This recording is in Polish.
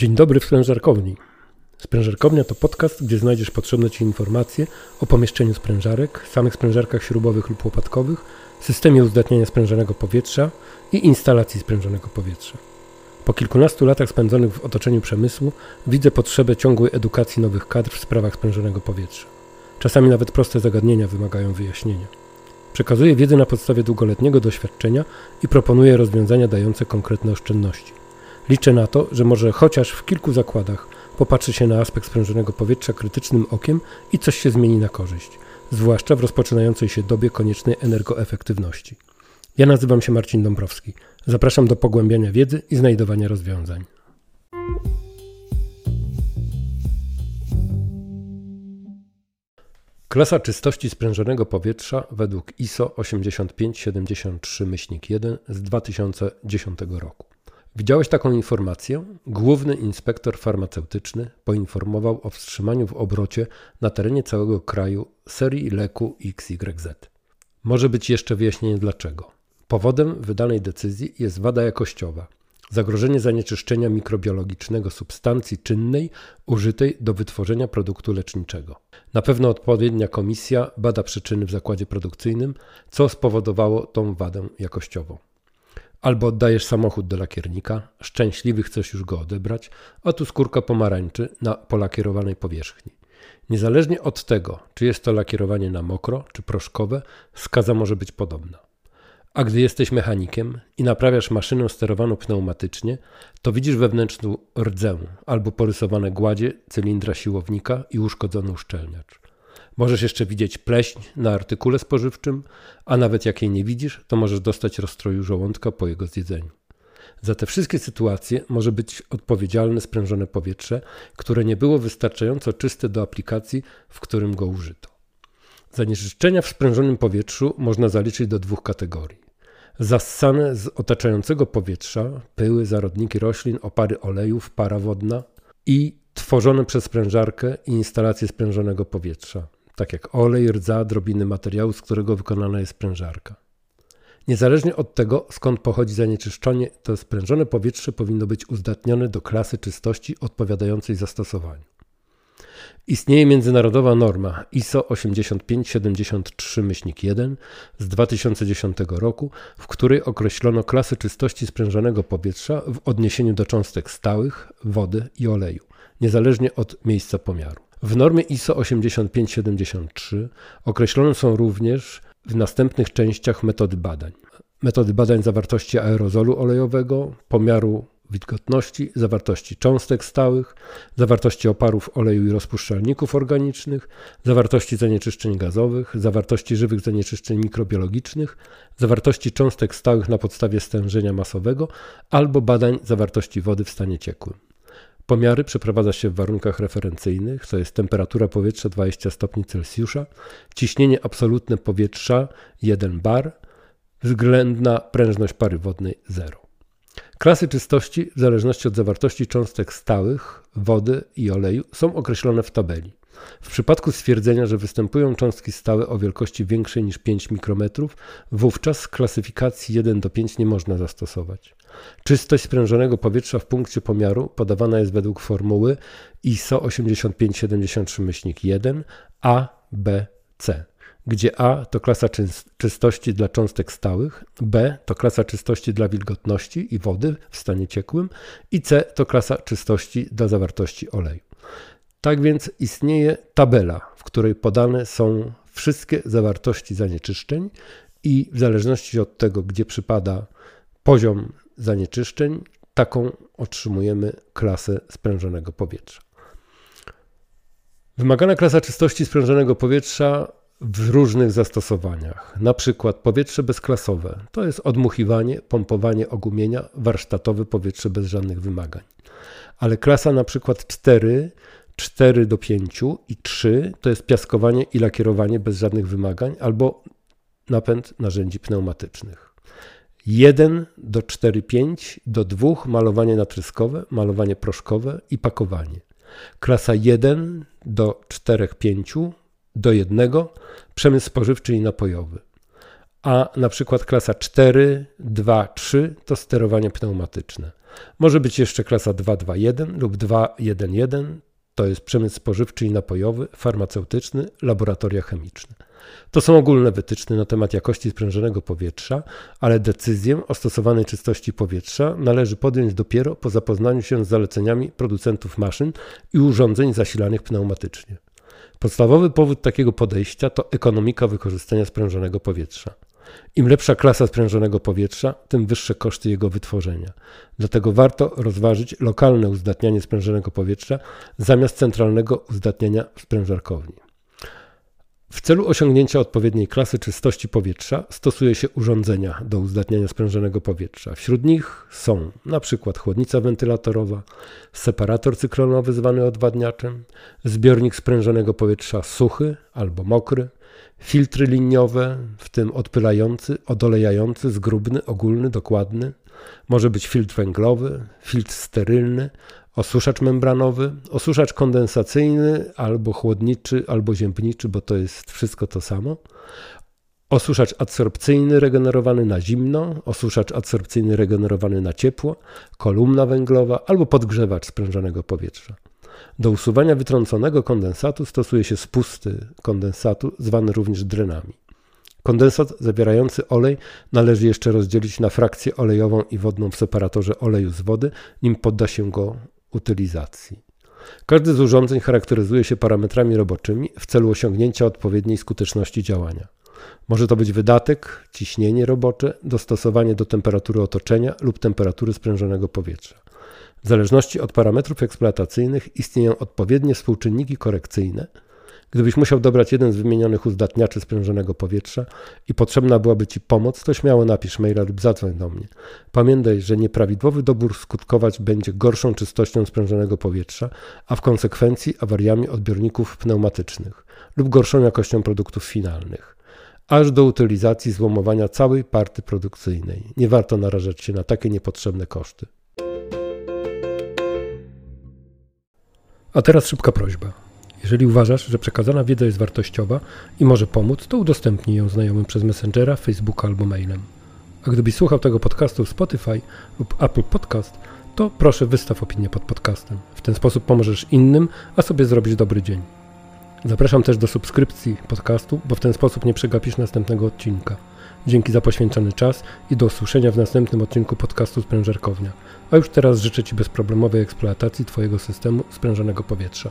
Dzień dobry w sprężarkowni. Sprężarkownia to podcast, gdzie znajdziesz potrzebne Ci informacje o pomieszczeniu sprężarek, samych sprężarkach śrubowych lub łopatkowych, systemie uzdatniania sprężonego powietrza i instalacji sprężonego powietrza. Po kilkunastu latach spędzonych w otoczeniu przemysłu widzę potrzebę ciągłej edukacji nowych kadr w sprawach sprężonego powietrza. Czasami nawet proste zagadnienia wymagają wyjaśnienia. Przekazuję wiedzę na podstawie długoletniego doświadczenia i proponuję rozwiązania dające konkretne oszczędności. Liczę na to, że może chociaż w kilku zakładach popatrzy się na aspekt sprężonego powietrza krytycznym okiem i coś się zmieni na korzyść, zwłaszcza w rozpoczynającej się dobie koniecznej energoefektywności. Ja nazywam się Marcin Dąbrowski. Zapraszam do pogłębiania wiedzy i znajdowania rozwiązań. Klasa czystości sprężonego powietrza według ISO 8573-1 z 2010 roku. Widziałeś taką informację? Główny inspektor farmaceutyczny poinformował o wstrzymaniu w obrocie na terenie całego kraju serii leku XYZ. Może być jeszcze wyjaśnienie dlaczego. Powodem wydanej decyzji jest wada jakościowa, zagrożenie zanieczyszczenia mikrobiologicznego substancji czynnej użytej do wytworzenia produktu leczniczego. Na pewno odpowiednia komisja bada przyczyny w zakładzie produkcyjnym, co spowodowało tą wadę jakościową. Albo oddajesz samochód do lakiernika, szczęśliwy chcesz już go odebrać, a tu skórka pomarańczy na polakierowanej powierzchni. Niezależnie od tego, czy jest to lakierowanie na mokro czy proszkowe, skaza może być podobna. A gdy jesteś mechanikiem i naprawiasz maszynę sterowaną pneumatycznie, to widzisz wewnętrzną rdzę albo porysowane gładzie cylindra siłownika i uszkodzony uszczelniacz. Możesz jeszcze widzieć pleśń na artykule spożywczym, a nawet jak jej nie widzisz, to możesz dostać rozstroju żołądka po jego zjedzeniu. Za te wszystkie sytuacje może być odpowiedzialne sprężone powietrze, które nie było wystarczająco czyste do aplikacji, w którym go użyto. Zanieczyszczenia w sprężonym powietrzu można zaliczyć do dwóch kategorii. Zassane z otaczającego powietrza, pyły, zarodniki roślin, opary olejów, para wodna i tworzone przez sprężarkę i instalacje sprężonego powietrza, tak jak olej, rdza, drobiny materiału, z którego wykonana jest sprężarka. Niezależnie od tego, skąd pochodzi zanieczyszczenie, to sprężone powietrze powinno być uzdatnione do klasy czystości odpowiadającej zastosowaniu. Istnieje międzynarodowa norma ISO 8573-1 z 2010 roku, w której określono klasy czystości sprężonego powietrza w odniesieniu do cząstek stałych, wody i oleju, niezależnie od miejsca pomiaru. W normie ISO 8573 określone są również w następnych częściach metody badań. Metody badań zawartości aerozolu olejowego, pomiaru wilgotności, zawartości cząstek stałych, zawartości oparów oleju i rozpuszczalników organicznych, zawartości zanieczyszczeń gazowych, zawartości żywych zanieczyszczeń mikrobiologicznych, zawartości cząstek stałych na podstawie stężenia masowego albo badań zawartości wody w stanie ciekłym. Pomiary przeprowadza się w warunkach referencyjnych, to jest temperatura powietrza 20 stopni Celsjusza, ciśnienie absolutne powietrza 1 bar, względna prężność pary wodnej 0. Klasy czystości, w zależności od zawartości cząstek stałych, wody i oleju, są określone w tabeli. W przypadku stwierdzenia, że występują cząstki stałe o wielkości większej niż 5 mikrometrów, wówczas klasyfikacji 1 do 5 nie można zastosować. Czystość sprężonego powietrza w punkcie pomiaru podawana jest według formuły ISO 8573-1 A, B, C gdzie A to klasa czystości dla cząstek stałych, B to klasa czystości dla wilgotności i wody w stanie ciekłym i C to klasa czystości dla zawartości oleju. Tak więc istnieje tabela, w której podane są wszystkie zawartości zanieczyszczeń i w zależności od tego, gdzie przypada poziom zanieczyszczeń, taką otrzymujemy klasę sprężonego powietrza. Wymagana klasa czystości sprężonego powietrza w różnych zastosowaniach. Na przykład powietrze bezklasowe to jest odmuchiwanie, pompowanie ogumienia, warsztatowe powietrze bez żadnych wymagań. Ale klasa na przykład 4, 4 do 5 i 3 to jest piaskowanie i lakierowanie bez żadnych wymagań albo napęd narzędzi pneumatycznych. 1 do 4, 5 do 2 malowanie natryskowe, malowanie proszkowe i pakowanie. Klasa 1 do 4, 5 do jednego przemysł spożywczy i napojowy. a na przykład klasa 4, 2, 3 to sterowanie pneumatyczne. Może być jeszcze klasa 221 lub 211, to jest przemysł spożywczy i napojowy, farmaceutyczny, laboratoria chemiczne. To są ogólne wytyczne na temat jakości sprężonego powietrza, ale decyzję o stosowanej czystości powietrza należy podjąć dopiero po zapoznaniu się z zaleceniami producentów maszyn i urządzeń zasilanych pneumatycznie. Podstawowy powód takiego podejścia to ekonomika wykorzystania sprężonego powietrza. Im lepsza klasa sprężonego powietrza, tym wyższe koszty jego wytworzenia. Dlatego warto rozważyć lokalne uzdatnianie sprężonego powietrza zamiast centralnego uzdatniania sprężarkowni. W celu osiągnięcia odpowiedniej klasy czystości powietrza stosuje się urządzenia do uzdatniania sprężonego powietrza. Wśród nich są np. chłodnica wentylatorowa, separator cyklonowy zwany odwadniaczem, zbiornik sprężonego powietrza suchy albo mokry, filtry liniowe, w tym odpylający, odolejający, zgrubny, ogólny, dokładny. Może być filtr węglowy, filtr sterylny, osuszacz membranowy, osuszacz kondensacyjny, albo chłodniczy, albo ziębniczy, bo to jest wszystko to samo. Osuszacz adsorpcyjny regenerowany na zimno, osuszacz adsorpcyjny regenerowany na ciepło, kolumna węglowa albo podgrzewacz sprężonego powietrza. Do usuwania wytrąconego kondensatu stosuje się spusty kondensatu, zwane również drenami. Kondensat zawierający olej należy jeszcze rozdzielić na frakcję olejową i wodną w separatorze oleju z wody, nim podda się go utylizacji. Każdy z urządzeń charakteryzuje się parametrami roboczymi w celu osiągnięcia odpowiedniej skuteczności działania. Może to być wydatek, ciśnienie robocze, dostosowanie do temperatury otoczenia lub temperatury sprężonego powietrza. W zależności od parametrów eksploatacyjnych istnieją odpowiednie współczynniki korekcyjne. Gdybyś musiał dobrać jeden z wymienionych uzdatniaczy sprężonego powietrza i potrzebna byłaby Ci pomoc, to śmiało napisz maila lub zadzwoń do mnie. Pamiętaj, że nieprawidłowy dobór skutkować będzie gorszą czystością sprężonego powietrza, a w konsekwencji awariami odbiorników pneumatycznych lub gorszą jakością produktów finalnych aż do utylizacji złomowania całej party produkcyjnej. Nie warto narażać się na takie niepotrzebne koszty. A teraz szybka prośba. Jeżeli uważasz, że przekazana wiedza jest wartościowa i może pomóc, to udostępnij ją znajomym przez Messengera, Facebooka albo mailem. A gdybyś słuchał tego podcastu w Spotify lub Apple Podcast, to proszę wystaw opinię pod podcastem. W ten sposób pomożesz innym, a sobie zrobić dobry dzień. Zapraszam też do subskrypcji podcastu, bo w ten sposób nie przegapisz następnego odcinka. Dzięki za poświęcony czas i do usłyszenia w następnym odcinku podcastu Sprężarkownia. A już teraz życzę Ci bezproblemowej eksploatacji Twojego systemu sprężonego powietrza.